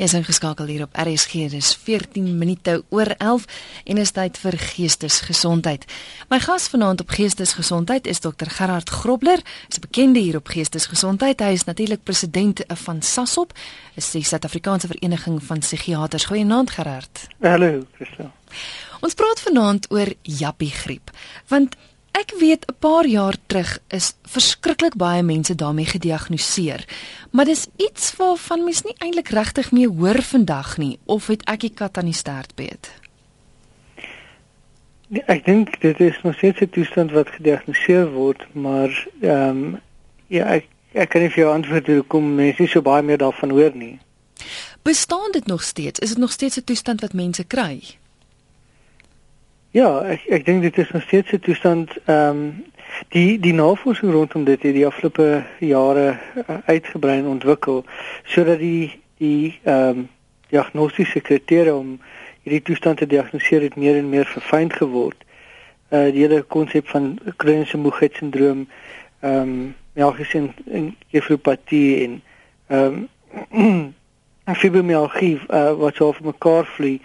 Jy is ingeskakel hier op RSG. Dis 14 minute oor 11 en is tyd vir Geestesgesondheid. My gas vanaand op Geestesgesondheid is Dr Gerard Grobler. Hy's 'n bekende hier op Geestesgesondheid. Hy is natuurlik president van SASOP, is die Suid-Afrikaanse Vereniging van Psigiaters. Goeienaand Gerard. Hallo, Christel. Ons praat vanaand oor jappie griep, want Ek weet 'n paar jaar terug is verskriklik baie mense daarmee gediagnoseer. Maar dis iets waarvan mens nie eintlik regtig meer hoor vandag nie of het ek die kat aan die stert beet? Nee, ek dink dit is nog steeds 'n toestand wat gediagnoseer word, maar ehm um, ja, ek ek kan nie vir jou antwoord hoekom mense nie so baie meer daarvan hoor nie. Bestaan dit nog steeds? Is dit nog steeds 'n toestand wat mense kry? Ja, ek ek dink dit is nog steeds 'n toestand ehm um, die die navorsing rondom dit het die afgelope jare uh, uitgebrei en ontwikkel sodat die die ehm um, diagnostiese kriteria om hierdie toestand te diagnoseer het meer en meer verfyn geword. Uh die hele konsep van kroniese moegheidssindroom ehm um, melkgesien en gefropatie en ehm um, fibromialgie uh, wat so vir mekaar vlieg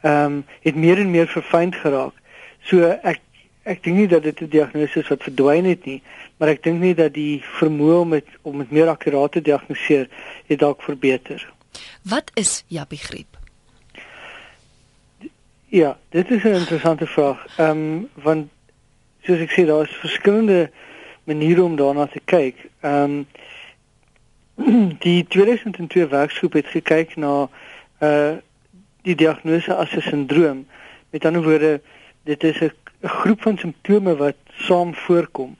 ehm um, het meer en meer verfyn geraak. So ek ek dink nie dat dit 'n diagnose is wat verdwyn het nie, maar ek dink nie dat die vermoë om dit om dit meer akkuraat te diagnoseer het dalk verbeter. Wat is jappie griep? Ja, dit is 'n interessante vraag. Ehm um, want soos ek sê daar is verskillende maniere om daarna te kyk. Ehm um, die 2002 werkgroep het gekyk na uh die diagnose as 'n sindroom. Met ander woorde, dit is 'n groep van simptome wat saam voorkom.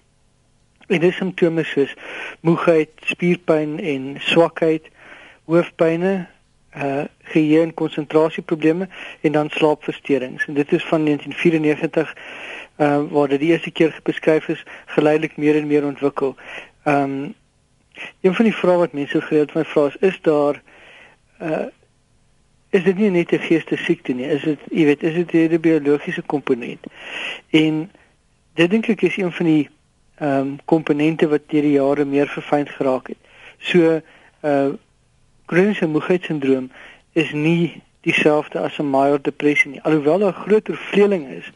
En dis simptome soos moegheid, spierpyn en swakheid, hoofpynne, uh geheue en konsentrasieprobleme en dan slaapversteurings. En dit is van 1994 uh waar dit die eerste keer beskryf is, geleidelik meer en meer ontwikkel. Um een van die vrae wat mense gereeld my vra is, is daar uh is dit nie net 'n geestesiekte nie, is dit, jy weet, is dit 'n biologiese komponent. En dit dink ek is een van die ehm um, komponente wat deur die jare meer verfyn geraak het. So uh kroniese moegheidssindroom is nie dieselfde as 'n mild depressie nie, alhoewel daar groter vleeling is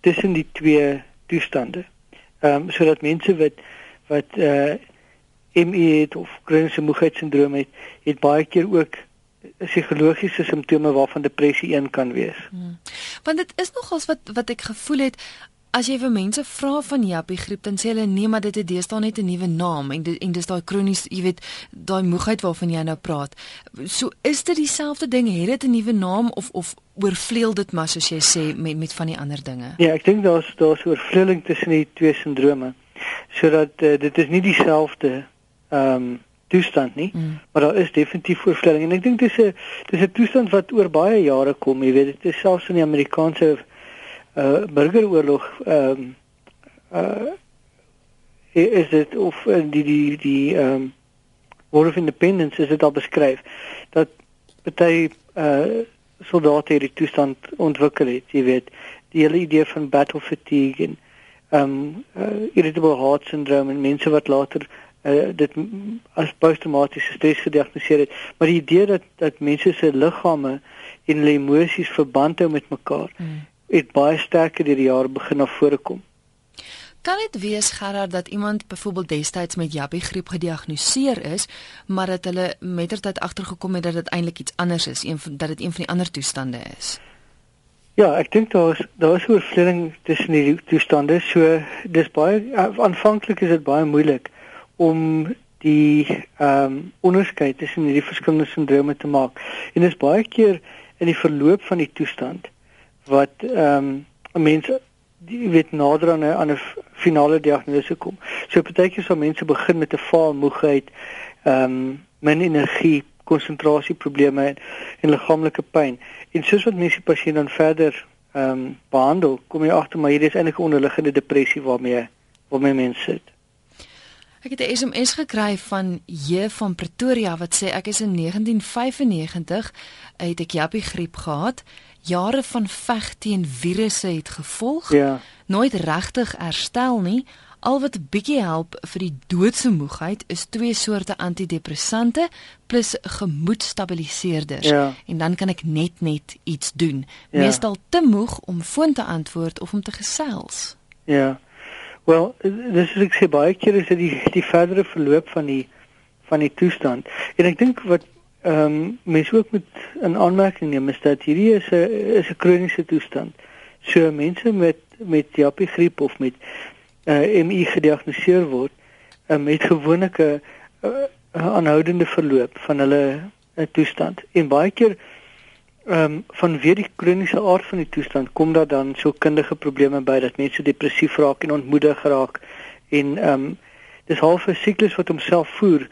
tussen die twee toestande. Ehm um, sodat mense wat wat uh ME het of kroniese moegheidssindroom het, het baie keer ook psigologiese simptome waarvan depressie een kan wees. Hmm. Want dit is nogals wat wat ek gevoel het as jy vir mense vra van jappie griep dan sê hulle nee maar dit het deesdae net 'n nuwe naam en dit, en dis daai kronies jy weet daai moegheid waarvan jy nou praat. So is dit dieselfde ding het dit 'n nuwe naam of of oorvleel dit maar soos jy sê met met van die ander dinge? Ja, ek dink daar's daar's oorvleeling tussen die twee sindrome. Sodat uh, dit is nie dieselfde ehm um, toestand nie, mm. maar daar is definitief voorstelling en ek dink dis 'n dis 'n toestand wat oor baie jare kom, jy weet, dit is selfs in die Amerikaanse uh burgeroorlog ehm um, uh is dit of die die die ehm um, War of Independence is dit al beskryf dat party uh soldate hierdie toestand ontwikkel het, jy weet, die hele idee van battle fatigue en ehm um, uh, irritable heart syndrome en mense wat later uh, dit as posttraumatiese stres gediagnoseer het, maar die idee dat dat mense se liggame en hulle emosies verband hou met mekaar mm. het baie sterker deur die jare begin na vore kom. Kan dit wees Gerard dat iemand byvoorbeeld destyds met Jappie griep gediagnoseer is, maar dat hulle mettertyd agtergekom het dat dit eintlik iets anders is, een van dat dit een van die ander toestande is? Ja, ek dink daar is daar is 'n oorvleuring tussen die toestande. So dis baie aanvanklik is dit baie moeilik om die ehm um, onderskeid tussen hierdie verskillende sindrome te maak. En dit is baie keer in die verloop van die toestand wat ehm um, mense die weet nader aan 'n aan 'n finale diagnose kom. So partykeer sal mense begin met 'n vaal moegheid, ehm um, min energie, konsentrasieprobleme en, en liggaamlike pyn. En soos wat mense die pasiënt dan verder ehm um, behandel, kom jy agter maar hier is eintlik 'n onderliggende depressie waarmee waarmee mense sit. Ek het 'n SMS gekry van J van Pretoria wat sê ek is in 1995 het ek jappie griep gehad. Jare van veg teen virusse het gevolg. Ja. Nooit regtig herstel nie. Al wat bietjie help vir die doodse moegheid is twee soorte antidepressante plus gemoedstabiliseerders Ja. en dan kan ek net net iets doen. Ja. Meestal te moeg om foon te antwoord of om te gesels. Ja. Wel, dis ek sê baie keer is dit die die verdere verloop van die van die toestand. En ek dink wat ehm um, mense ook moet in aanmerking neem is dat hierdie is 'n is 'n kroniese toestand. So mense met met jappie griep of met uh, MI gediagnoseer word, uh, met gewoonlik 'n uh, aanhoudende verloop van hulle uh, toestand. En baie keer ehm um, vanweer die kroniese aard van die toestand kom daar dan so kundige probleme by dat mense depressief raak en ontmoedig raak en ehm um, dis half 'n siklus wat homself voer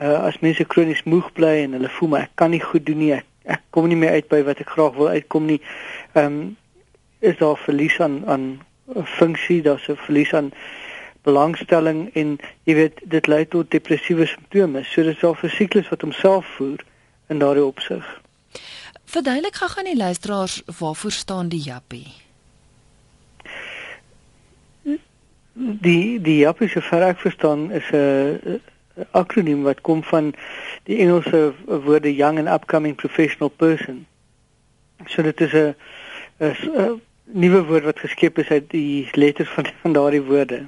uh, as mense kronies moeg bly en hulle voel maar ek kan nie goed doen nie ek, ek kom nie meer uit by wat ek graag wil uitkom nie. Ehm um, is daar verlies aan aan funksie daar's 'n verlies aan belangstelling en jy weet dit lei tot depressiewe simptome. So dit is al 'n siklus wat homself voer in daardie opsig Verduidelik gou aan die luisteraars waarvoor staan die jappie? Die die JAP is vir ek verstaan is 'n akroniem wat kom van die Engelse woorde young and upcoming professional person. So dit is 'n 'n nuwe woord wat geskep is uit die letters van van daardie woorde.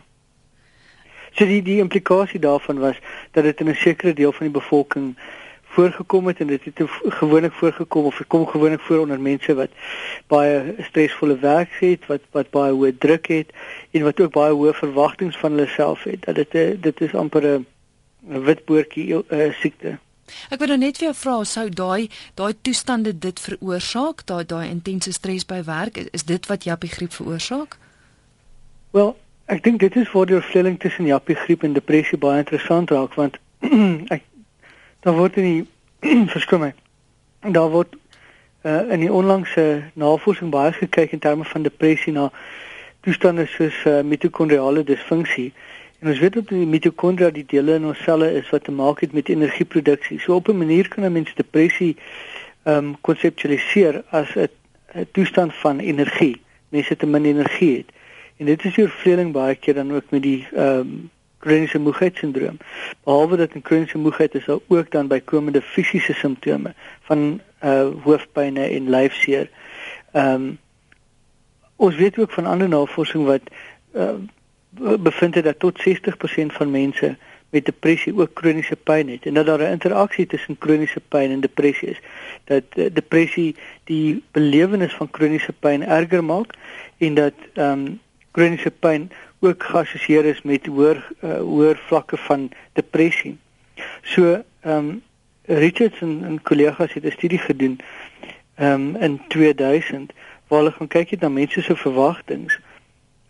So die die implikasie daarvan was dat dit in 'n sekere deel van die bevolking voorgekom het en dit het gewoonlik voorgekom of kom gewoonlik voor onder mense wat baie stresvolle werk het, wat wat baie hoë druk het en wat ook baie hoë verwagtinge van hulle self het. Dat dit dit is amper 'n witboortjie uh, siekte. Ek wil nou net vir jou vra, sou daai daai toestande dit veroorsaak, daai daai intense stres by werk, is, is dit wat jappie griep veroorsaak? Wel, ek dink dit is waar die verskilling tussen jappie griep en depressie baie interessant raak want ek daar word in die verskil my daar word uh, in die onlangse navorsing baie gekyk in terme van depressie na toestande soos uh, mitokondriale disfunksie. En ons weet dat die mitokondria die dele in ons selle is wat te maak het met energieproduksie. So op 'n manier kan 'n mens depressie um, konseptualiseer as 'n toestand van energie. Mense te min energie het. En dit is hier vleeling baie keer dan ook met die um, kroniese moegheidssindroom. Behalwe dat 'n kroniese moegheid is daar ook dan bykomende fisiese simptome van uh hoofpynne en lyfseer. Ehm um, ons weet ook van ander navorsing wat uh bevind het dat tot 60% van mense met depressie ook kroniese pyn het en dat daar 'n interaksie tussen kroniese pyn en depressie is. Dat uh, depressie die belewenis van kroniese pyn erger maak en dat ehm um, kroniese pyn ook geassosieer is met hoër uh, hoër vlakke van depressie. So ehm um, Richards en, en kollegas het 'n studie gedoen ehm um, in 2000 waar hulle gaan kyk het na mense se verwagtinge.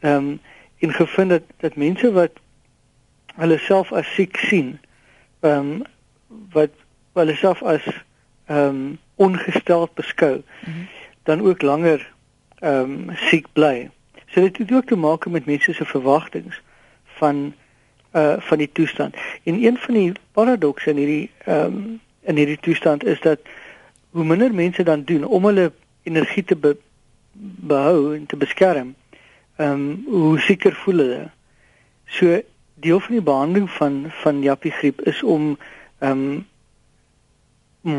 Ehm um, en gevind dat dat mense wat hulle self as siek sien, ehm um, wat hulle self as ehm um, ongesteld beskou, mm -hmm. dan ook langer ehm um, siek bly. So dit het ook te maak met mense se verwagtinge van uh van die toestand. En een van die paradokse in hierdie ehm um, in hierdie toestand is dat hoe minder mense dan doen om hulle energie te be, behou en te beskerm, ehm um, hoe seker voel hulle. So deel van die behandeling van van jappie griep is om ehm um,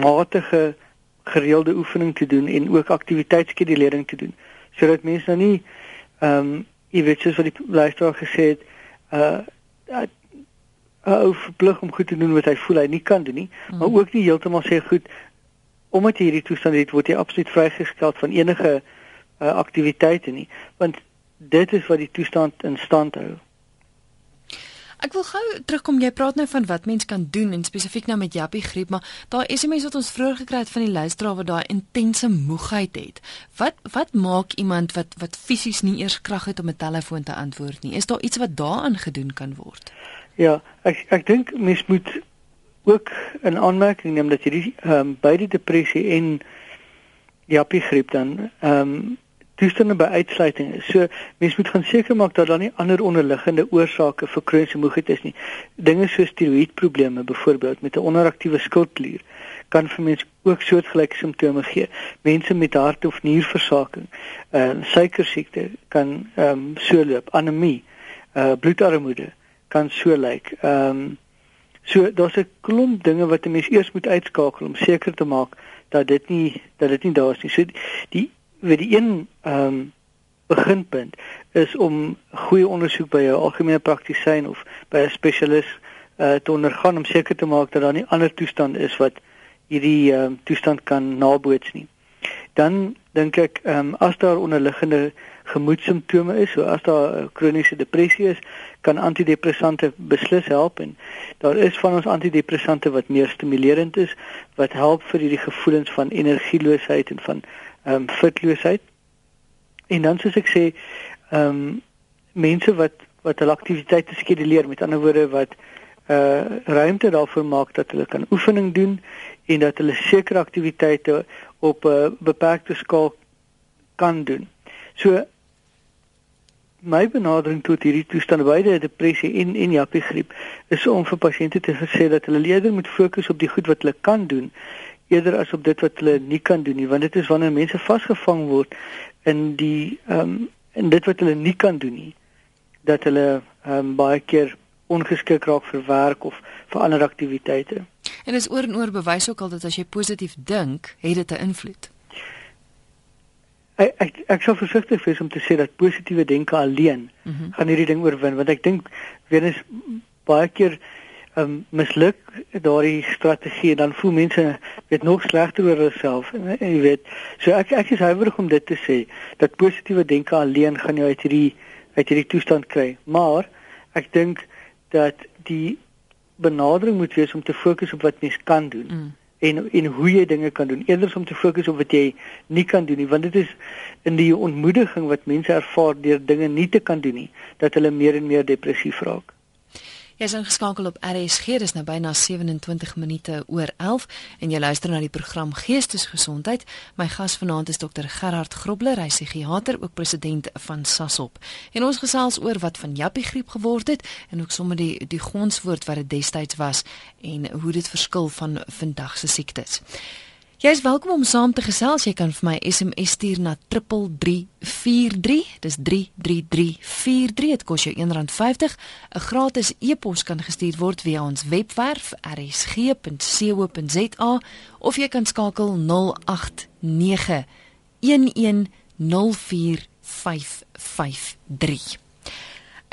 matige gereelde oefening te doen en ook aktiwiteitsskedulering te doen sodat mense nou nie ehm um, jy weet soos wat die luisteraar gesê het uh ou verplig om goed te doen wat hy voel hy nie kan doen nie mm. maar ook nie heeltemal sê goed omdat jy hierdie toestand het word jy absoluut vrygestel van enige uh, aktiwiteite nie want dit is wat die toestand in stand hou Ek wil gou terugkom jy praat nou van wat mens kan doen en spesifiek nou met jappie griep maar daai SMS wat ons vroeër gekry het van die luisteraar wat daai intense moegheid het. Wat wat maak iemand wat wat fisies nie eers krag het om 'n telefoon te antwoord nie? Is daar iets wat daaraan gedoen kan word? Ja, ek ek dink mens moet ook 'n aanmerking neem dat hierdie ehm um, beide depressie en jappie griep dan ehm um, toestande by uitsluiting is. So mens moet gaan seker maak dat daar nie ander onderliggende oorsake vir kroniese moegheid is nie. Dinge soos tiroïedprobleme byvoorbeeld met 'n onderaktiewe skildklier kan vir mense ook soortgelyke simptome gee. Mense met hart- of nierversaking, uh suikersiekte kan ehm um, so loop, anemie, uh bloedarmoede kan so lyk. Ehm um, so daar's 'n klomp dinge wat 'n mens eers moet uitskakel om seker te maak dat dit nie dat dit nie daar is nie. So die weet die een ehm um, beginpunt is om goeie ondersoek by 'n algemene praktisyn of by 'n spesialis uh, te ondergaan om seker te maak dat daar nie ander toestand is wat hierdie ehm um, toestand kan naboots nie. Dan dink ek ehm um, as daar onderliggende gemoedsimptome is, so as daar kroniese depressie is, kan antidepressante beslis help en daar is van ons antidepressante wat meer stimulerend is wat help vir hierdie gevoelens van energieloosheid en van ehm um, fitloosheid. En dan soos ek sê, ehm um, mense wat wat hulle aktiwiteite skeduleer, met ander woorde wat uh ruimte daarvoor maak dat hulle kan oefening doen en dat hulle sekere aktiwiteite op 'n uh, beperkte skaal kan doen. So my benadering tot hierdie toestand beide depressie en en jappie griep is om vir pasiënte te sê dat hulle eerder moet fokus op die goed wat hulle kan doen eerder as op dit wat hulle nie kan doen nie want dit is wanneer mense vasgevang word in die ehm um, in dit wat hulle nie kan doen nie dat hulle ehm um, baie keer ongeskik raak vir werk of vir ander aktiwiteite. En is oor en oor bewys ook al dat as jy positief dink, het dit 'n invloed. Ek ek ek sou versigtig wees om te sê dat positiewe denke alleen mm -hmm. gaan hierdie ding oorwin want ek dink weer eens baie keer um, misluk daardie strategie en dan voel mense weet nog slegter oor hulself en jy weet so ek ek is huiwerig om dit te sê dat positiewe denke alleen gaan jou uit hierdie uit hierdie toestand kry maar ek dink dat die benadering moet wees om te fokus op wat mens kan doen mm. en en hoe jy dinge kan doen eerder om te fokus op wat jy nie kan doen nie want dit is in die ontmoediging wat mense ervaar deur dinge nie te kan doen nie dat hulle meer en meer depressief raak. Jy is ingeskakel op RSG, dis nou byna 27 minute oor 11 en jy luister na die program Geestesgesondheid. My gas vanaand is dokter Gerard Grobler, hy is psigiater, ook president van SASOP. En ons gesels oor wat van Jappie griep geword het en ook sommer die die gonswoord wat dit destyds was en hoe dit verskil van vandag se siektes. Jy is welkom om saam te gesels. Jy kan vir my SMS stuur na 3343. Dis 33343. Dit kos jou R1.50. 'n Gratis e-pos kan gestuur word via ons webwerf rsg.co.za of jy kan skakel 089 1104553.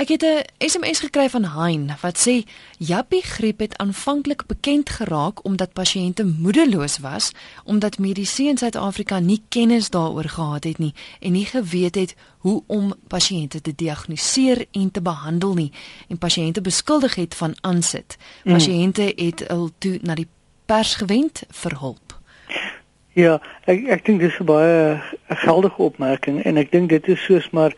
Ek het 'n SMS gekry van Hein wat sê Jappie griep het aanvanklik bekend geraak omdat pasiënte moedeloos was omdat mediese in Suid-Afrika nie kennis daaroor gehad het nie en nie geweet het hoe om pasiënte te diagnoseer en te behandel nie en pasiënte beskuldig het van aansit. Mm. Pasiënte het hul toe na die pers gewend vir hulp. Ja, ek ek dink dis 'n baie geldige opmerking en ek dink dit is soos maar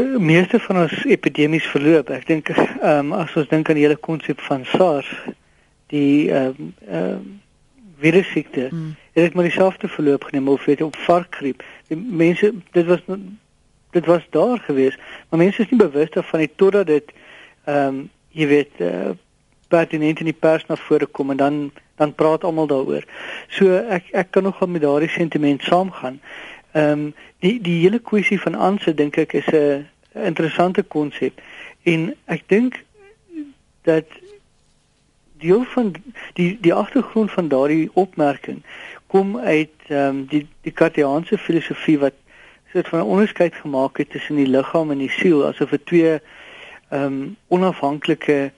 meeste van ons epidemies verloop. Ek dink ehm um, as ons dink aan die hele konsep van SARS, die ehm um, ehm um, virussiekte, mm. het dit maar dieselfde verloop geneem of weet op varkgriep. Die mense dit was dit was daar gewees, maar mense is nie bewus daarvan nie totdat dit ehm um, jy weet uh, pertinent in die pers na vore kom en dan dan praat almal daaroor. So ek ek kan nogal met daardie sentiment saamgaan. Ehm um, die die hele kwessie van aanse dink ek is 'n interessante konsep en ek dink dat deel van die die agtergrond van daardie opmerking kom uit ehm um, die die kartiaanse filosofie wat soort van 'n onderskeid gemaak het tussen die liggaam en die siel asof dit twee ehm um, onafhanklike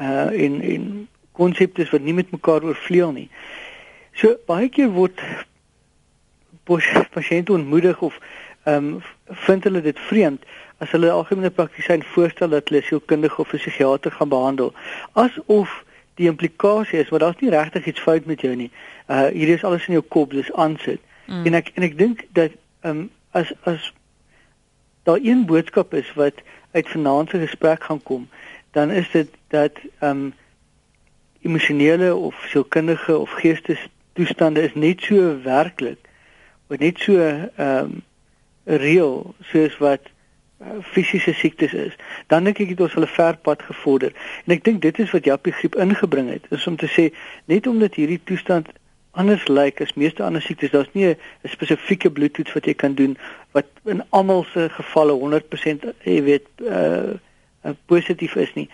uh in in konsepte wat nie met mekaar oorvleuel nie. So baie keer word pasiënte ontmoedig of ehm um, vind hulle dit vreemd as hulle algemene praktisyn voorstel dat hulle sielkundige of 'n psigiater gaan behandel asof die implikasie is maar daar's nie regtig iets fout met jou nie. Uh hier is alles in jou kop, dis aansit. Mm. En ek en ek dink dat ehm um, as as daar een boodskap is wat uit vanaand se gesprek gaan kom, dan is dit dat ehm um, emosionele of sielkundige of geestestoestande is net so werklik wat net so ehm um, reël soos wat uh, fisiese siektes is, dan dink ek het ons hulle ver pad gevorder. En ek dink dit is wat Jappie griep ingebring het, is om te sê net omdat hierdie toestand anders lyk as meeste ander siektes. Daar's nie 'n spesifieke bloedtoets wat jy kan doen wat in almal se gevalle 100% jy weet uh, uh positief is nie.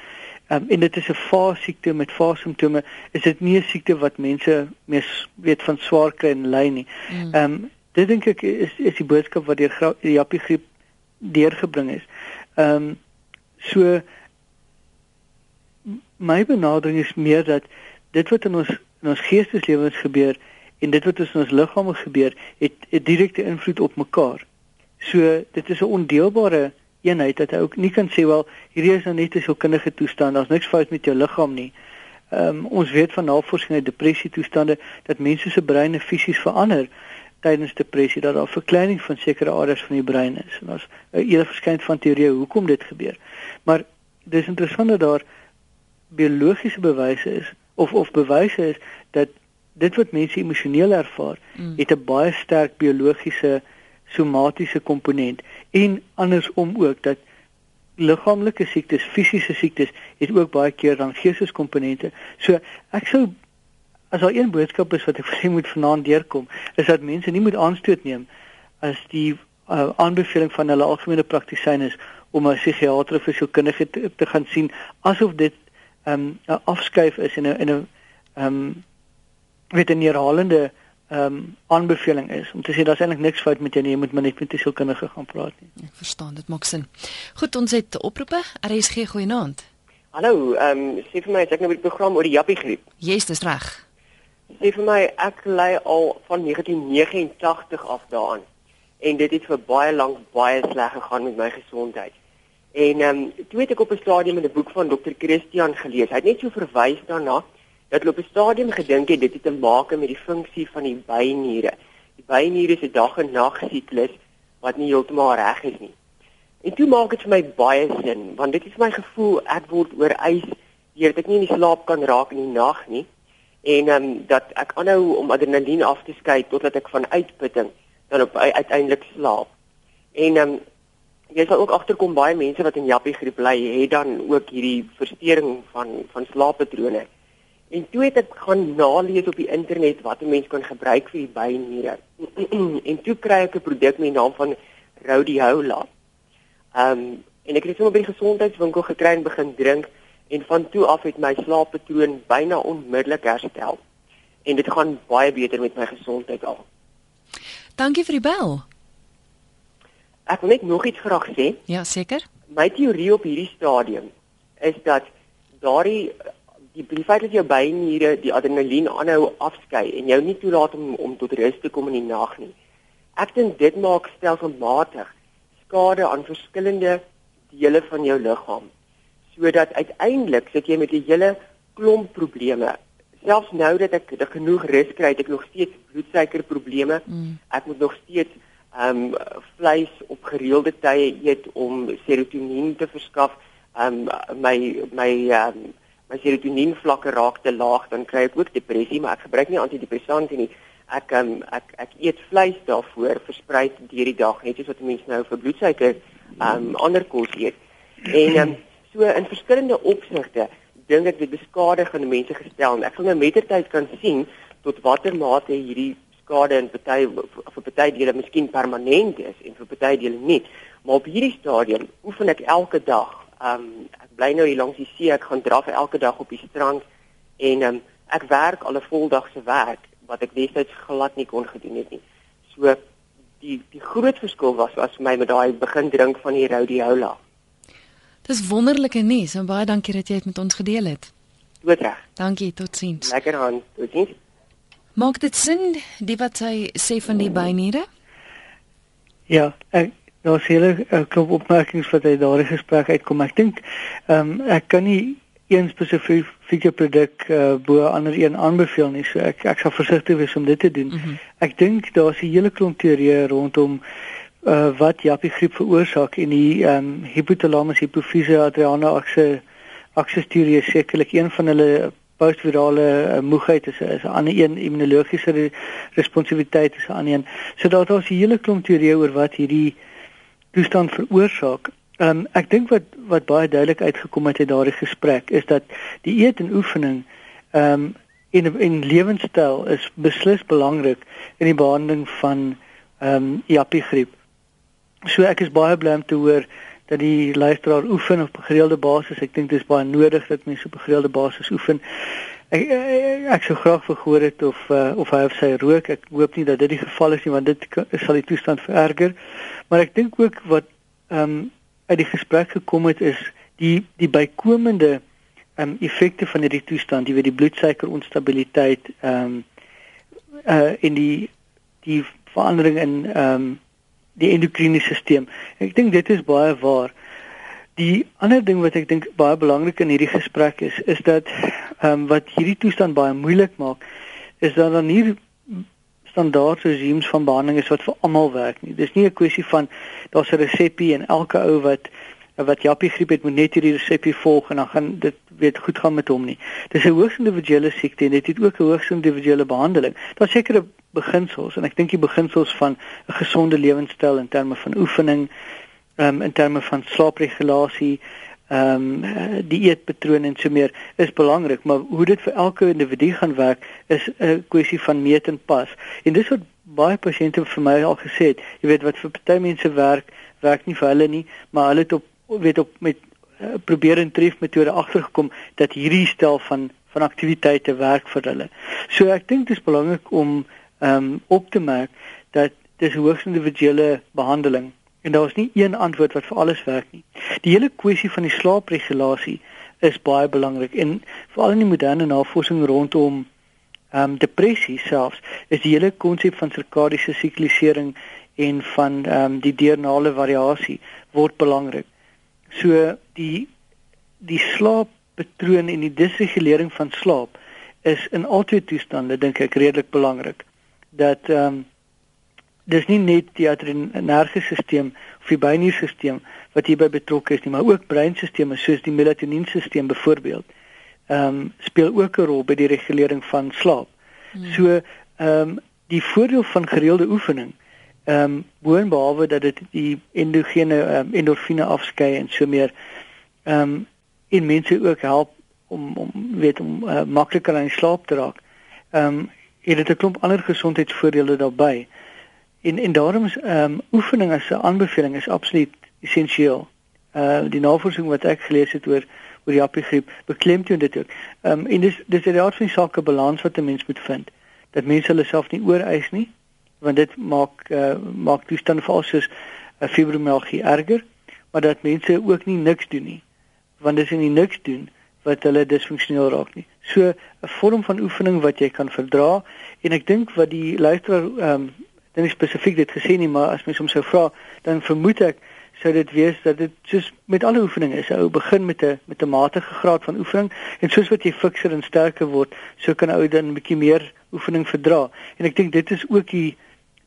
Um, en dit is 'n fase siekte met fase simptome. Is dit nie 'n siekte wat mense mees weet van swaar kry en ly nie. Mm. Ehm mm. um, dit dink ek is is die boodskap wat deur die Jappie griep deurgebring is. Ehm um, so my benadering is meer dat dit wat in ons in ons geesteslewens gebeur en dit wat in ons liggame gebeur, het 'n direkte invloed op mekaar. So dit is 'n ondeelbare eenheid dat hy ook nie kan sê wel hierdie is nou net 'n sielkundige toestand, daar's niks fout met jou liggaam nie. Ehm um, ons weet van navorsing uit depressie toestande dat mense se breine fisies verander tydens depressie dat daar verkleining van sekere areas van die brein is. En daar's 'n hele verskeidenheid van teorieë hoekom dit gebeur. Maar dis interessant dat daar biologiese bewyse is of of bewyse is dat dit wat mense emosioneel ervaar, mm. het 'n baie sterk biologiese somatiese komponent en andersom ook dat liggaamlike siektes, fisiese siektes het ook baie keer dan geesteskomponente. So ek sou as daar een boodskap is wat ek vir moet vanaand deurkom, is dat mense nie moet aanstoot neem as die uh, aanbeveling van hulle algemene praktisyn is om 'n psigiater of 'n sielkundige te, te gaan sien asof dit um, 'n afskuif is en 'n in 'n ehm um, weet 'n herhalende ehm um, aanbeveling is om te sê daar's eintlik niks fout met jou nie, jy moet maar net met 'n sielkundige gaan praat nie. Ek verstaan, dit maak sin. Goed, ons het oproepe. RSG goeienaand. Hallo, ehm um, sê vir my, ek nou met die program oor die Jappie griep. Jy's dis reg. Sê vir my, ek ly al van 1989 af daaraan en dit het vir baie lank baie sleg gegaan met my gesondheid. En ehm um, toe het ek op 'n stadium in 'n boek van Dr. Christian gelees. Hy het net so verwys daarna dat hulle op 'n stadium gedink het dit het te maak met die funksie van die byniere. Die byniere se dag en nag siklus wat nie heeltemal reg is nie. En toe maak dit vir my baie sin want dit is my gevoel ek word oorwys deur ek nie in die slaap kan raak in die nag nie en ehm um, dat ek aanhou om adrenalien af te skei totdat ek van uitputting dan op uiteindelik slaap. En ehm um, jy sal ook agterkom baie mense wat in jappie griep ly het dan ook hierdie verstoring van van slaappatrone. En toe het ek gaan nalees op die internet wat 'n mens kan gebruik vir die byniere. en toe kry ek 'n produk met die naam van Rhodiola. Ehm um, en ek het dit sommer by die gesondheidswinkel gekry en begin drink en van toe af het my slaappatroon byna onmiddellik herstel. En dit gaan baie beter met my gesondheid al. Dankie vir die bel. Ek wil net nog iets graag sê. Ja, seker. My teorie op hierdie stadium is dat daardie die die feit dat jou byniere die adrenalien aanhou afskei en jou nie toelaat om om tot rus te kom in die nag nie. Ek dink dit maak stelselmatig skade aan verskillende dele van jou liggaam. Sodat uiteindelik sit jy met 'n hele klomp probleme. Selfs nou dat ek genoeg rus kry, het ek nog steeds bloedsuikerprobleme. Mm. Ek moet nog steeds um vleis op gereelde tye eet om serotonien te verskaf. Um my my um my serotonien vlakke raak te laag, dan kry ek ook depressie, maar ek gebruik nie antidepressante nie. Ek um ek ek eet vleis daarvoor versprei deur die dag, net soos wat mense nou vir bloedsuiker um ander kos eet. En um so in verskillende opsigte dink ek dit beskadig aan mense gestel. Ek gaan nou mettertyd kan sien tot watter mate hierdie skade in party vir party dele miskien permanent is en vir party dele nie. Maar op hierdie stadium oefen ek elke dag. Um ek bly nou hier langs die see, ek gaan draf elke dag op die strand en um ek werk al 'n voldag se werk wat ek destyds glad nie kon gedoen het nie. So die die groot verskil was was vir my met daai begin drink van die rhodiola. Dis wonderlike nuus en baie dankie dat jy dit met ons gedeel het. Totreg. Dankie, totsiens. Lekker aan. Totsiens. Maak dit sin die wat hy sê van die byniere? Ja, ek daar's hele uh, klop opmerkings wat uit daardie gesprek uitkom. Ek dink ehm um, ek kan nie een spesifieke produk uh, bo ander een aanbeveel nie. So ek ek sal versigtig wees om dit te doen. Mm -hmm. Ek dink daar's 'n hele klomp teorieë rondom uh, wat jappie griep veroorsaak en die ehm um, hypothalamus hypofise adriana akse akse teorie sekerlik een van hulle postvirale uh, moegheid is is 'n ander een immunologiese re responsiviteit is 'n ander een. So daar daar's 'n hele klomp teorieë oor wat hierdie toestand veroorsaak. Ehm um, ek dink wat wat baie duidelik uitgekom het uit daardie gesprek is dat die eet en oefening ehm um, en en lewenstyl is beslis belangrik in die behandeling van ehm um, jappie griep. So ek is baie bly om te hoor dat die luisteraar oefen op 'n gereelde basis. Ek dink dit is baie nodig dat mense op 'n gereelde basis oefen. Ek ek, ek sou graag gehoor het of uh, of hy of sy rook. Ek hoop nie dat dit die geval is nie want dit sal die toestand vererger. Maar ek dink ook wat ehm um, uit die gesprek gekom het is die die bykomende ehm um, effekte van hierdie toestand, jy weet die bloedsuiker onstabiliteit ehm um, uh in die die verandering in ehm um, die endokriene stelsel. Ek dink dit is baie waar. Die ander ding wat ek dink baie belangrik in hierdie gesprek is, is dat ehm um, wat hierdie toestand baie moeilik maak, is dat dan nie standaard regimes van behandeling is wat vir almal werk nie. Dis nie 'n kwessie van daar's 'n resepie en elke ou wat wat Jappie griep het moet net hierdie resepie volg en dan gaan dit weet goed gaan met hom nie. Dis 'n hoogs individuele siekte en dit het ook 'n hoogs individuele behandeling. Daar's sekere beginsels en ek dink die beginsels van 'n gesonde lewenstyl in terme van oefening, ehm um, in terme van slaapregulasie, ehm um, die eetpatrone en so meer is belangrik, maar hoe dit vir elke individu gaan werk is 'n kwessie van meet en pas. En dis wat baie pasiënte vir my al gesê het, jy weet wat vir party mense werk, werk nie vir hulle nie, maar hulle het op weet op met uh, probeer en tref metode agtergekom dat hierdie stel van van aktiwiteite werk vir hulle. So ek dink dit is belangrik om um, op te merk dat dis hoogs individuele behandeling en daar is nie een antwoord wat vir alles werk nie. Die hele kwessie van die slaapregulasie is baie belangrik en veral in die moderne navorsing rondom ehm um, depressie selfs is die hele konsep van sirkadiese siklisering en van ehm um, die diurnale variasie word belangrik. So die die slaappatroon en die disregulering van slaap is in albei toestande dink ek redelik belangrik. Dat ehm um, dis nie net die adrenergiese of die bynierstelsel wat hierby betrokke is nie, maar ook breinstelsels soos die melatonienstelsel byvoorbeeld. Ehm um, speel ook 'n rol by die regulering van slaap. Hmm. So ehm um, die voordeel van gereelde oefening ehm um, boonbehalwe dat dit die endogene um, endorfine afskei en so meer ehm um, en mense ook help om om weet om uh, makliker aan slaap te raak. Ehm um, het dit 'n klomp ander gesondheidsvoordele daarbey. En en daarom is ehm um, oefening as 'n aanbeveling is absoluut essensieel. Uh die navorsing wat ek gelees het oor oor die appigriep beklemtoon dit ook. Ehm um, en dis dis 'n raad van sake balans wat 'n mens moet vind. Dat mense hulle self nie ooreis nie want dit maak uh, maak toestande vals soos 'n uh, fibromialgie erger, maar dat mense ook nie niks doen nie. Want dis in die niks doen wat hulle disfunksioneel raak nie. So 'n vorm van oefening wat jy kan verdra en ek dink wat die luisteraar ehm um, dan nie spesifiek dit gesê nie, maar as mens hom sou vra, dan vermoed ek sou dit wees dat dit soos met alle oefeninge is, ou begin met 'n met 'n matige graad van oefening en soos wat jy fikser en sterker word, so kan ou dan 'n bietjie meer oefening verdra. En ek dink dit is ook die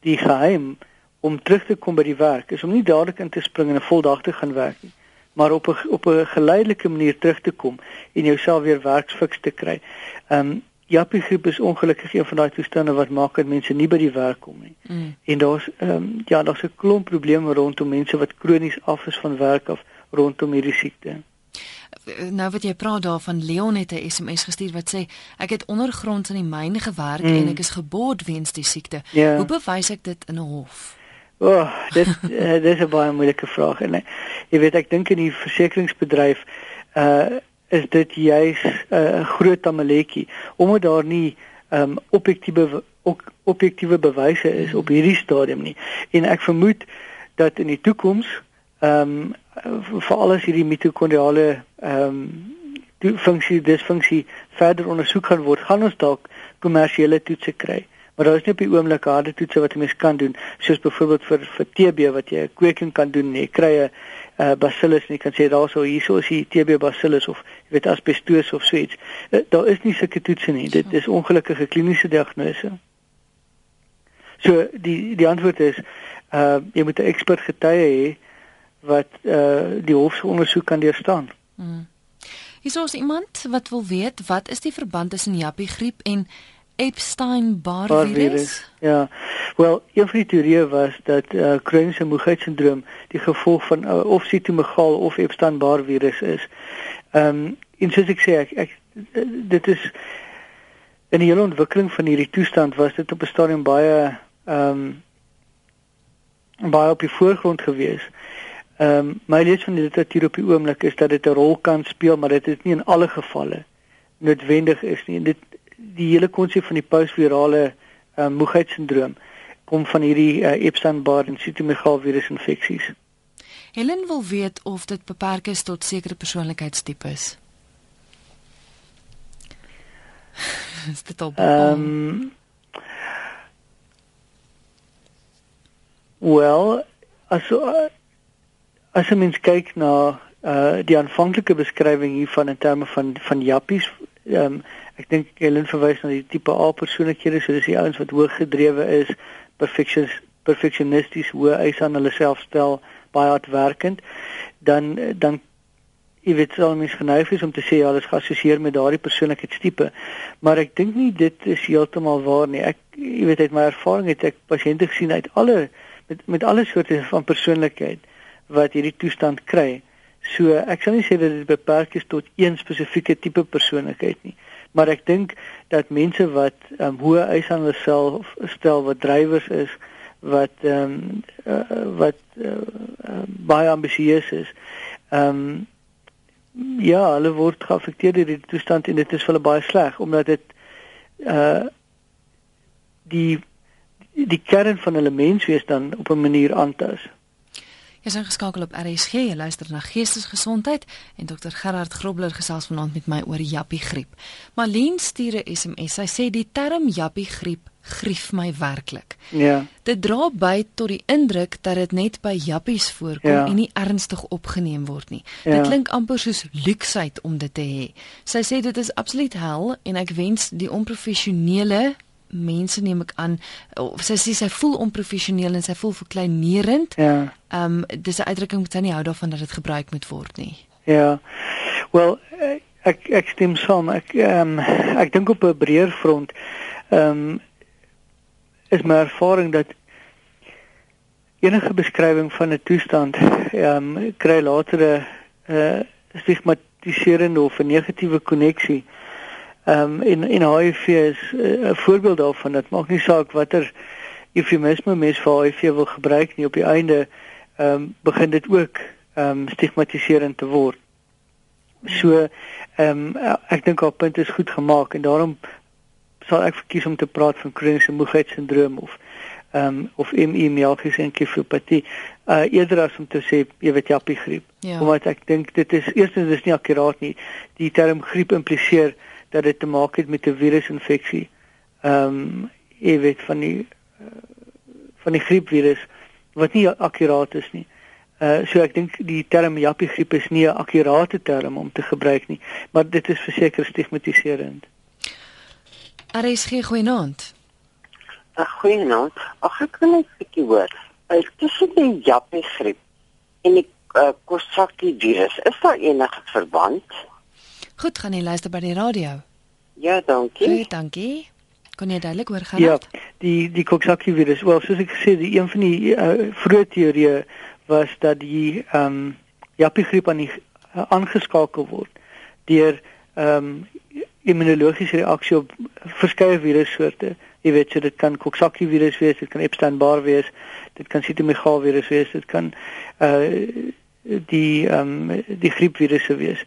die geheim om terug te kom by die werk is om nie dadelik in te spring en 'n voldag te gaan werk nie, maar op 'n op 'n geleidelike manier terug te kom en jouself weer werksfiks te kry. Ehm um, Jappie griep is ongelukkig een van daai toestande wat maak dat mense nie by die werk kom nie. Mm. En daar's ehm um, ja, daar's 'n klomp probleme rondom mense wat kronies af is van werk af rondom hierdie siekte nou wat jy praat daarvan Leon het 'n SMS gestuur wat sê ek het ondergronds in die myn gewerk mm. en ek is geboord weens die siekte. Yeah. Ja. Hoe bewys ek dit in 'n hof? O, oh, dit uh, dis 'n baie moeilike vraag en jy weet ek dink in die versekeringsbedryf uh is dit juis 'n uh, groot tamaletjie omdat daar nie um objektiewe ook objektiewe bewyse is op hierdie stadium nie. En ek vermoed dat in die toekoms ehm um, veral as hierdie mitokondriale ehm um, funksie disfunksie verder ondersoek gaan word, gaan ons dalk kommersiële toetse kry. Maar daar is nie op die oomblik harde toetse wat 'n mens kan doen, soos byvoorbeeld vir vir TB wat jy 'n kweking kan doen, jy kry 'n uh, bacillus en jy kan sê daarso hierso is die TB bacillus of jy weet asbestos of so iets. Uh, daar is nie sulke toetse nie. Dit is ongelukkige kliniese diagnose. So die die antwoord is uh jy moet 'n ekspert getuie hê wat uh die hofsondersoek kan deurstaan. Hmm. Is ons iemand wat wil weet wat is die verband tussen Jappie griep en Epstein-Barr virus? Ja. Wel, een van die teorieë was dat uh kroniese moegheidssindroom die gevolg van uh, of sitomegaal of Epstein-Barr virus is. Ehm um, en soos ek sê ek, ek dit is in die hele ontwikkeling van hierdie toestand was dit op 'n stadium baie ehm um, baie op die voorgrond gewees. Ehm um, my lees van die literatuur op die oomblik is dat dit 'n rol kan speel, maar dit is nie in alle gevalle noodwendig is nie. En dit die hele konsep van die postvirale uh, moegheidssindroom kom van hierdie uh, Epstein-Barr en Cytomegalovirus infeksies. Helen wil weet of dit beperk is tot sekere persoonlikheidstipes. is dit al Ehm um, Wel, as as jy mens kyk na uh die aanvanklike beskrywing hiervan in terme van van jappies, ehm um, ek dink Helen verwys na die tipe A persoonlikhede, so dis die ouens wat hoog gedrewe is, perfectionist perfectionisties, hoe eis aan hulle self stel, baie hardwerkend, dan dan jy weet sou mens geneig is om te sê ja, hulle is geassosieer met daardie persoonlikheidstipe. Maar ek dink nie dit is heeltemal waar nie. Ek jy weet uit my ervaring het ek pasiënte gesien uit alle met met alle soorte van persoonlikheid wat hierdie toestand kry. So ek sal nie sê dat dit beperk is tot een spesifieke tipe persoonlikheid nie. Maar ek dink dat mense wat um, hoë eise aan hulle self stel, wat drywers is, wat ehm um, uh, wat uh, uh, baie ambisieus is. Ehm um, ja, hulle word geaffekteer deur die toestand en dit is vir hulle baie sleg omdat dit uh die die kern van hulle menswees dan op 'n manier aantas. Jy is ingeskakel op RSG, jy luister na Geestesgesondheid en Dr Gerard Grobler gesels vanaand met my oor jappie griep. Marlene stuur 'n SMS. Sy sê die term jappie griep grief my werklik. Ja. Dit dra by tot die indruk dat dit net by jappies voorkom Ja. en nie ernstig opgeneem word nie. Ja. Dit klink amper soos luksheid om dit te hê. Sy sê dit is absoluut hel en ek wens die onprofessionele mense neem ek aan of sy sê sy voel onprofessioneel en sy voel verkleinerend. Ja. Ehm um, dis 'n uitdrukking wat sy nie hou daarvan dat dit gebruik moet word nie. Ja. Wel eh, ek ek stem saam. Ek ehm um, ek dink op 'n breër front ehm um, is my ervaring dat enige beskrywing van 'n toestand ehm um, kry later 'n uh, stigmatiserende of 'n negatiewe koneksie. Ehm um, en en HIV is eh, 'n uh, voorbeeld daarvan. Dit maak nie saak watter eufemisme mens vir HIV wil gebruik nie op die einde ehm um, begin dit ook ehm um, stigmatiserend te word. So ehm um, ek dink haar punt is goed gemaak en daarom sal ek verkies om te praat van kroniese moegheidssindroom of ehm um, of ME myalgiese enkefopatie uh eerder as om te sê jy weet jappie griep. Ja. Omdat ek dink dit is eerstens dis nie akkuraat nie. Die term griep impliseer dat dit te maak het met 'n virusinfeksie. Ehm um, jy weet van die uh, van die griepvirus wat nie akkuraat is nie. Uh so ek dink die term jappie griep is nie 'n akkurate term om te gebruik nie, maar dit is verseker stigmatiserend. RSG goeienaand. Ag goeienaand. Ag ek wil net 'n bietjie hoor. Uh, tussen die jappie griep en die uh, Coxsackie virus, is daar enige verband? Goed, gaan jy luister by die radio. Ja, dankie. Goed, dankie. Kon jy duidelik hoor gaan? Ja, die die Coxsackie virus. Wel, soos ek gesê, die een van die uh, vroeë teorieë was dat die ehm um, jappie griep aan die uh, aangeskakel word deur ehm um, immunologiese reaksie op verskeie virussoorte. Jy weet, so dit kan Coxsackie virus wees, dit kan Epstein-Barr wees, dit kan Cytomegalovirus virus wees, dit kan uh die ehm um, die griepvirusse wees.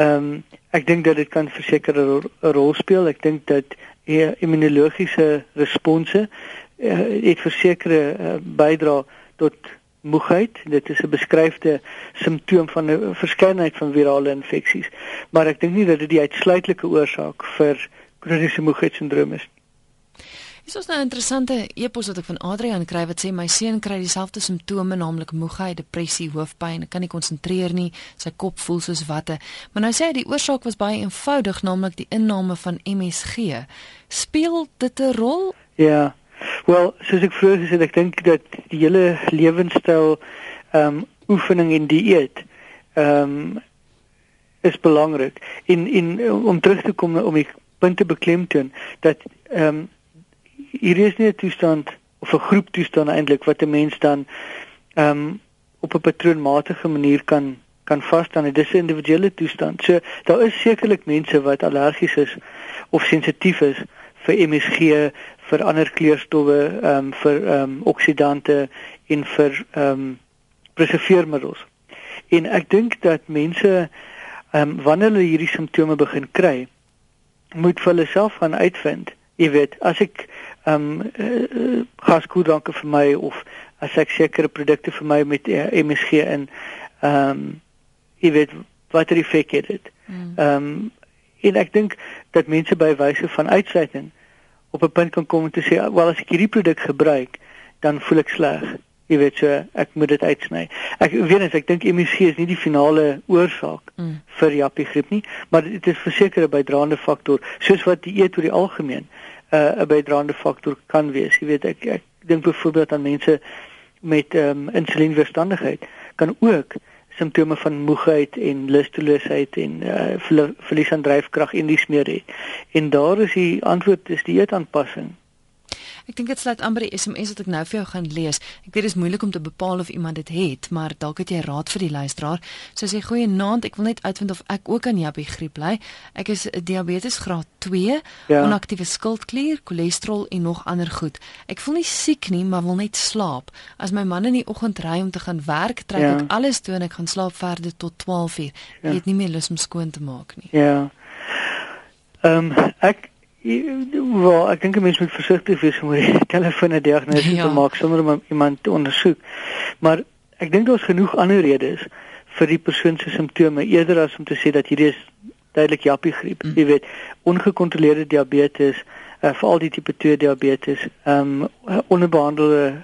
Ehm um, ek dink dat dit kan verseker 'n ro- 'n rol speel. Ek dink dat die immunologiese response uh, het versekerde uh, bydra tot moegheid. Dit is 'n beskryfde simptoom van 'n verskeidenheid van virale infeksies. Maar ek dink nie dat dit die uitsluitlike oorsaak vir kroniese moegheidssindroom is. Dis ons nou 'n interessante epos wat ek van Adrian kry wat sê my seun kry dieselfde simptome naamlik moegheid, depressie, hoofpyn, kan nie konsentreer nie, sy kop voel soos watte. Maar nou sê hy die oorsaak was baie eenvoudig, naamlik die inname van MSG. Speel dit 'n rol? Ja. Wel, soos ek vroeër gesê het, ek dink dat die hele lewenstyl ehm um, oefening en dieet ehm um, is belangrik. En en om terug te kom om die punte beklemtoon dat ehm um, hier is nie 'n toestand of 'n groep toestand eintlik wat 'n mens dan ehm um, op 'n patroonmatige manier kan kan vasstaan. Dit is 'n individuele toestand. So daar is sekerlik mense wat allergies is of sensitief is vir MSG, vir ander kleurstowwe, ehm um, vir ehm um, oksidante en vir ehm um, preserveermiddels. En ek dink dat mense ehm um, wanneer hulle hierdie simptome begin kry, moet vir hulle self gaan uitvind. Jy weet, as ek ehm um, uh, gaskoedranke vir my of as ek sekere produkte vir my met uh, eh, MSG in ehm um, jy weet watter effek het dit. Hmm. Ehm um, en ek dink dat mense by wyse van uitsluiting op 'n punt kan kom om te sê, "Wel as ek hierdie produk gebruik, dan voel ek sleg." Jy weet so, ek moet dit uitsny. Ek weet net ek dink MSG is nie die finale oorsaak mm. vir jappie griep nie, maar dit is verseker 'n bydraende faktor, soos wat die eet oor die algemeen uh, 'n bydraende faktor kan wees. Jy weet ek ek dink byvoorbeeld aan mense met um, insulienweerstandigheid kan ook simptome van moegheid en lusteloosheid en uh, verlies aan dryfkrag en dis meer het. En daar is die antwoord is dieetaanpassing. Ek dink dit sluit aan by die SMS wat ek nou vir jou gaan lees. Ek weet dit is moeilik om te bepaal of iemand dit het, maar dalk het jy raad vir die luisteraar. So sê goeie naand, ek wil net uitvind of ek ook aan Jappie griep ly. Ek is diabetes graad 2, ja. onaktiewe skildklier, cholesterol en nog ander goed. Ek voel nie siek nie, maar wil net slaap. As my man in die oggend ry om te gaan werk, trek ja. ek alles toe en ek gaan slaap verder tot 12 uur. Ek ja. het nie meer lus om skoon te maak nie. Ja. Ehm um, ek Wel, ek dink 'n mens moet versigtig wees om die telefone diagnose ja. te maak sonder om iemand te ondersoek. Maar ek dink daar's genoeg ander redes vir die persoon se simptome eerder as om te sê dat hierdie is duidelik jappie griep. Mm. Jy weet, ongekontroleerde diabetes, uh, veral die tipe 2 diabetes, ehm um, onbehandelde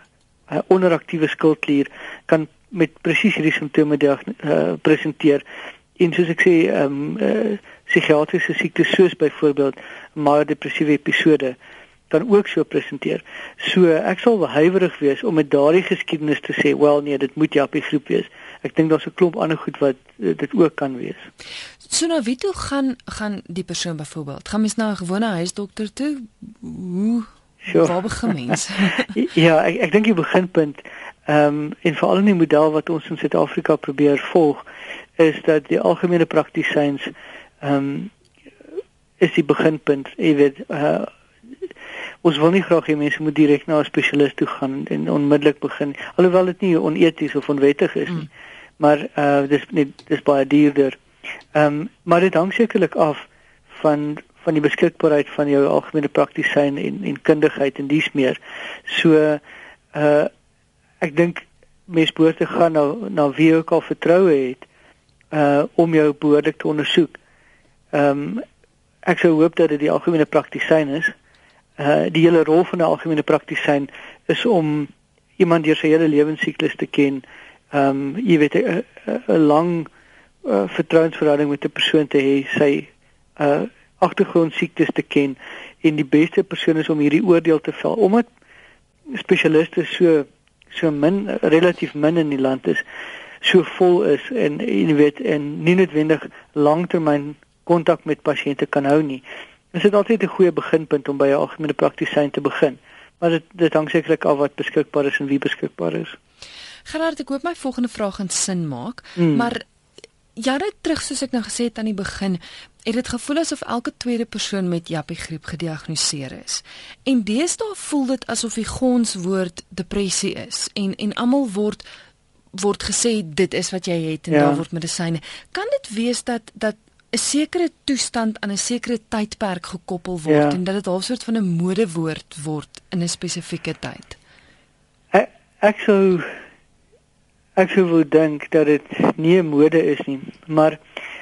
uh, onderaktiewe skildklier kan met presies hierdie simptome uh, presenteer. En soos ek sê, ehm um, uh, psigiatriese siektes soos byvoorbeeld manodepressiewe episode kan ook so presenteer. So ek sal huiwerig wees om met daardie geskiedenis te sê, wel nee, dit moet jappie groep wees. Ek dink daar's 'n klomp ander goed wat uh, dit ook kan wees. So nou wie toe gaan gaan die persoon byvoorbeeld? Gaan mens na 'n gewone huisdokter toe? Hoe sure. waar begin mens? ja, ek ek dink die beginpunt ehm um, en veral in die model wat ons in Suid-Afrika probeer volg is dat die algemene praktisyns ehm um, is die beginpunt. Jy weet, uh, ons wil nie graag hê mense moet direk na 'n spesialis toe gaan en onmiddellik begin, alhoewel dit nie oneties of onwettig is nie. Mm. Maar uh dis nie dis baie duurder. Ehm um, maar dit hang sekerlik af van van die beskikbaarheid van jou algemene praktisyn en en kundigheid en dies meer. So uh ek dink mense behoort te gaan na na wie ook al vertroue het uh om jou behoorlik te ondersoek. Ehm um, ek sou hoop dat dit die algemene praktisyn is. Uh die hele rol van 'n algemene praktisyn is om iemand deur sy hele lewensiklus te ken. Ehm um, jy weet 'n lang uh, vertrouensverhouding met 'n persoon te hê, sy uh agtergrondsiektes te ken en die beste persoon is om hierdie oordeel te vel omdat spesialiste so so min relatief min in die land is so vol is en jy weet en nie noodwendig langtermyn kontak met pasiënte kan hou nie. Dit is altyd 'n goeie beginpunt om by 'n algemene praktisyn te begin. Maar dit dit hang sekerlik af wat beskikbaar is en wie beskikbaar is. Gerard, ek hoop my volgende vraag gaan sin maak, hmm. maar jare terug soos ek nou gesê het aan die begin, het dit gevoel asof elke tweede persoon met jappie griep gediagnoseer is. En deesdae voel dit asof die gonswoord depressie is en en almal word word gesê dit is wat jy het en ja. daar word medisyne. Kan dit wees dat dat 'n sekere toestand aan 'n sekere tydperk gekoppel word ja. en dat dit half soort van 'n modewoord word in 'n spesifieke tyd. Ek ek sou ek sou wou dink dat dit nie 'n mode is nie, maar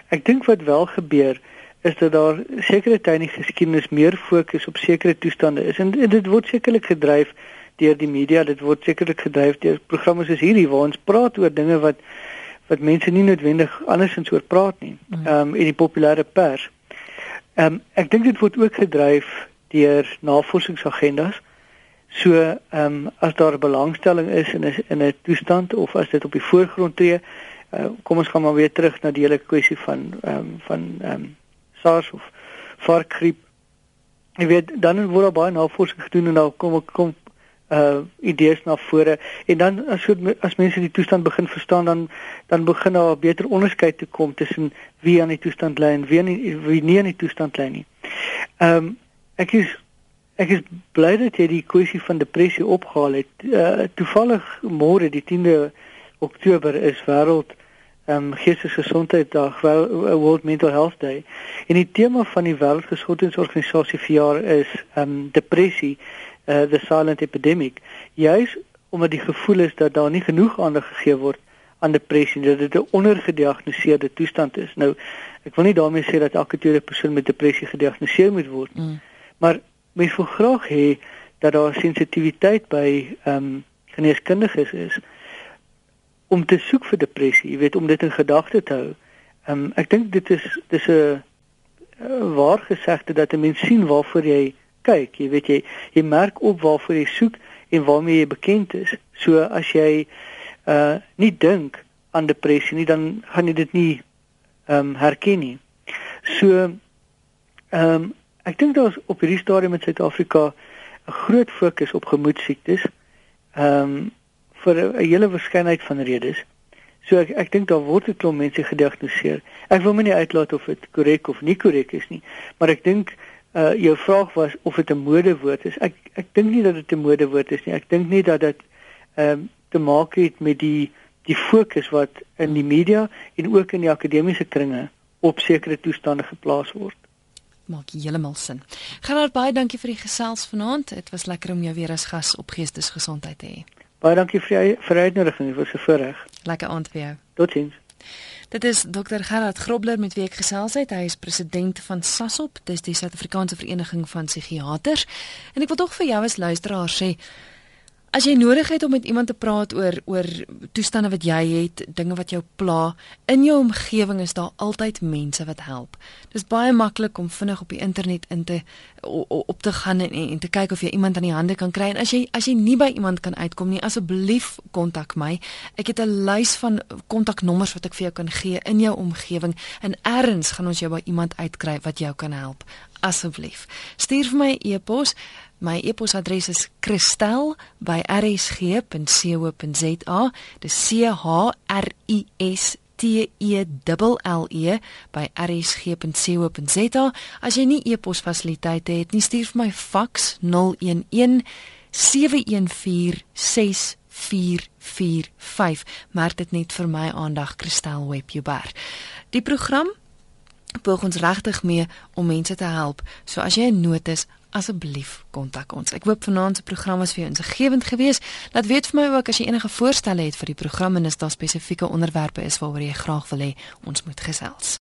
ek dink wat wel gebeur is dat daar sekere die geskiedenis meer fokus op sekere toestande is en dit word sekerlik gedryf deur die media, dit word sekerlik gedryf deur programme soos hierdie waar ons praat oor dinge wat wat mense nie noodwendig andersins oor praat nie. Mm. Ehm um, in die populêre pers. Ehm um, ek dink dit word ook gedryf deur navorsingsagendas. So ehm um, as daar belangstelling is in 'n in 'n toestand of as dit op die voorgrond tree, uh, kom ons gaan maar weer terug na die hele kwessie van ehm um, van ehm um, SARS of varkgriep. Jy weet dan word daar baie navorsing gedoen en dan kom kom uh idees na vore en dan as as mense die toestand begin verstaan dan dan begin daar 'n beter onderskeid te kom tussen wie aan die toestand ly en wie nie wie nie aan die toestand ly nie. Ehm um, ek is ek is bly dat jy die kwessie van depressie opgehaal het. Uh, toevallig môre die 10de Oktober is wêreld ehm um, geestesgesondheidsdag, World Mental Health Day. En die tema van die Wêreldgesondheidsorganisasie vir jaar is ehm um, depressie, uh, the silent epidemic. Juist omdat die gevoel is dat daar nie genoeg aandag gegee word aan depressie, dat dit 'n ondergediagnoseerde toestand is. Nou, ek wil nie daarmee sê dat elke tweede persoon met depressie gediagnoseer moet word nie. Mm. Maar mens wil graag hê dat daar sensitiwiteit by ehm um, geneeskundiges is om te soek vir depressie, jy weet om dit in gedagte te hou. Ehm um, ek dink dit is dis 'n waar gesegde dat 'n mens sien waarvoor jy kyk, jy weet jy jy merk op waarvoor jy soek en waarmee jy bekend is. So as jy uh nie dink aan depressie nie, dan gaan jy dit nie ehm um, herken nie. So ehm um, ek dink daar's op hierdie stadium in Suid-Afrika 'n groot fokus op gemoedsiektes. Ehm um, vir 'n hele verskeidenheid van redes. So ek ek dink daar word 'n klomp mense gediagnoseer. Ek wil my nie uitlaat of dit korrek of nie korrek is nie, maar ek dink uh jou vraag was of dit 'n modewoord is. Ek ek dink nie dat dit 'n modewoord is nie. Ek dink nie dat dit ehm um, te maak het met die die fokus wat in die media en ook in die akademiese kringe op sekere toestande geplaas word. Maak heeltemal sin. Gerard baie dankie vir die gesels vanaand. Dit was lekker om jou weer as gas op Geestesgesondheid te hê. Baie dankie vir die vir die uitnodiging. Dit was 'n voorreg. Lekker aand vir jou. Totsiens. Dit is Dr Gerard Grobler met wie ek gesels het. Hy is president van SASOP, dis die Suid-Afrikaanse Vereniging van Psigiaters. En ek wil tog vir jou as luisteraar sê, As jy nodig het om met iemand te praat oor oor toestande wat jy het, dinge wat jou pla, in jou omgewing is daar altyd mense wat help. Dis baie maklik om vinnig op die internet in te op te gaan en, en te kyk of jy iemand aan die hande kan kry en as jy as jy nie by iemand kan uitkom nie, asseblief kontak my. Ek het 'n lys van kontaknommers wat ek vir jou kan gee in jou omgewing en erns gaan ons jou by iemand uitkry wat jou kan help. Asseblief. Stuur vir my 'n e e-pos My e-posadres is kristel@rsg.co.za. Dis C H R I S T E L L E by rsg.co.za. As jy nie e-posfasiliteite het nie, stuur vir my fax 011 714 6445. Merk dit net vir my aandag Kristel Webjuber. Die program poog ons regtig mee om mense te help. So as jy 'n nood is, asseblief kontak ons. Ek hoop vanaand se program was vir jou insiggewend geweest. Laat weet vir my ook as jy enige voorstelle het vir die program en as daar spesifieke onderwerpe is waaroor jy graag wil hê ons moet gesels.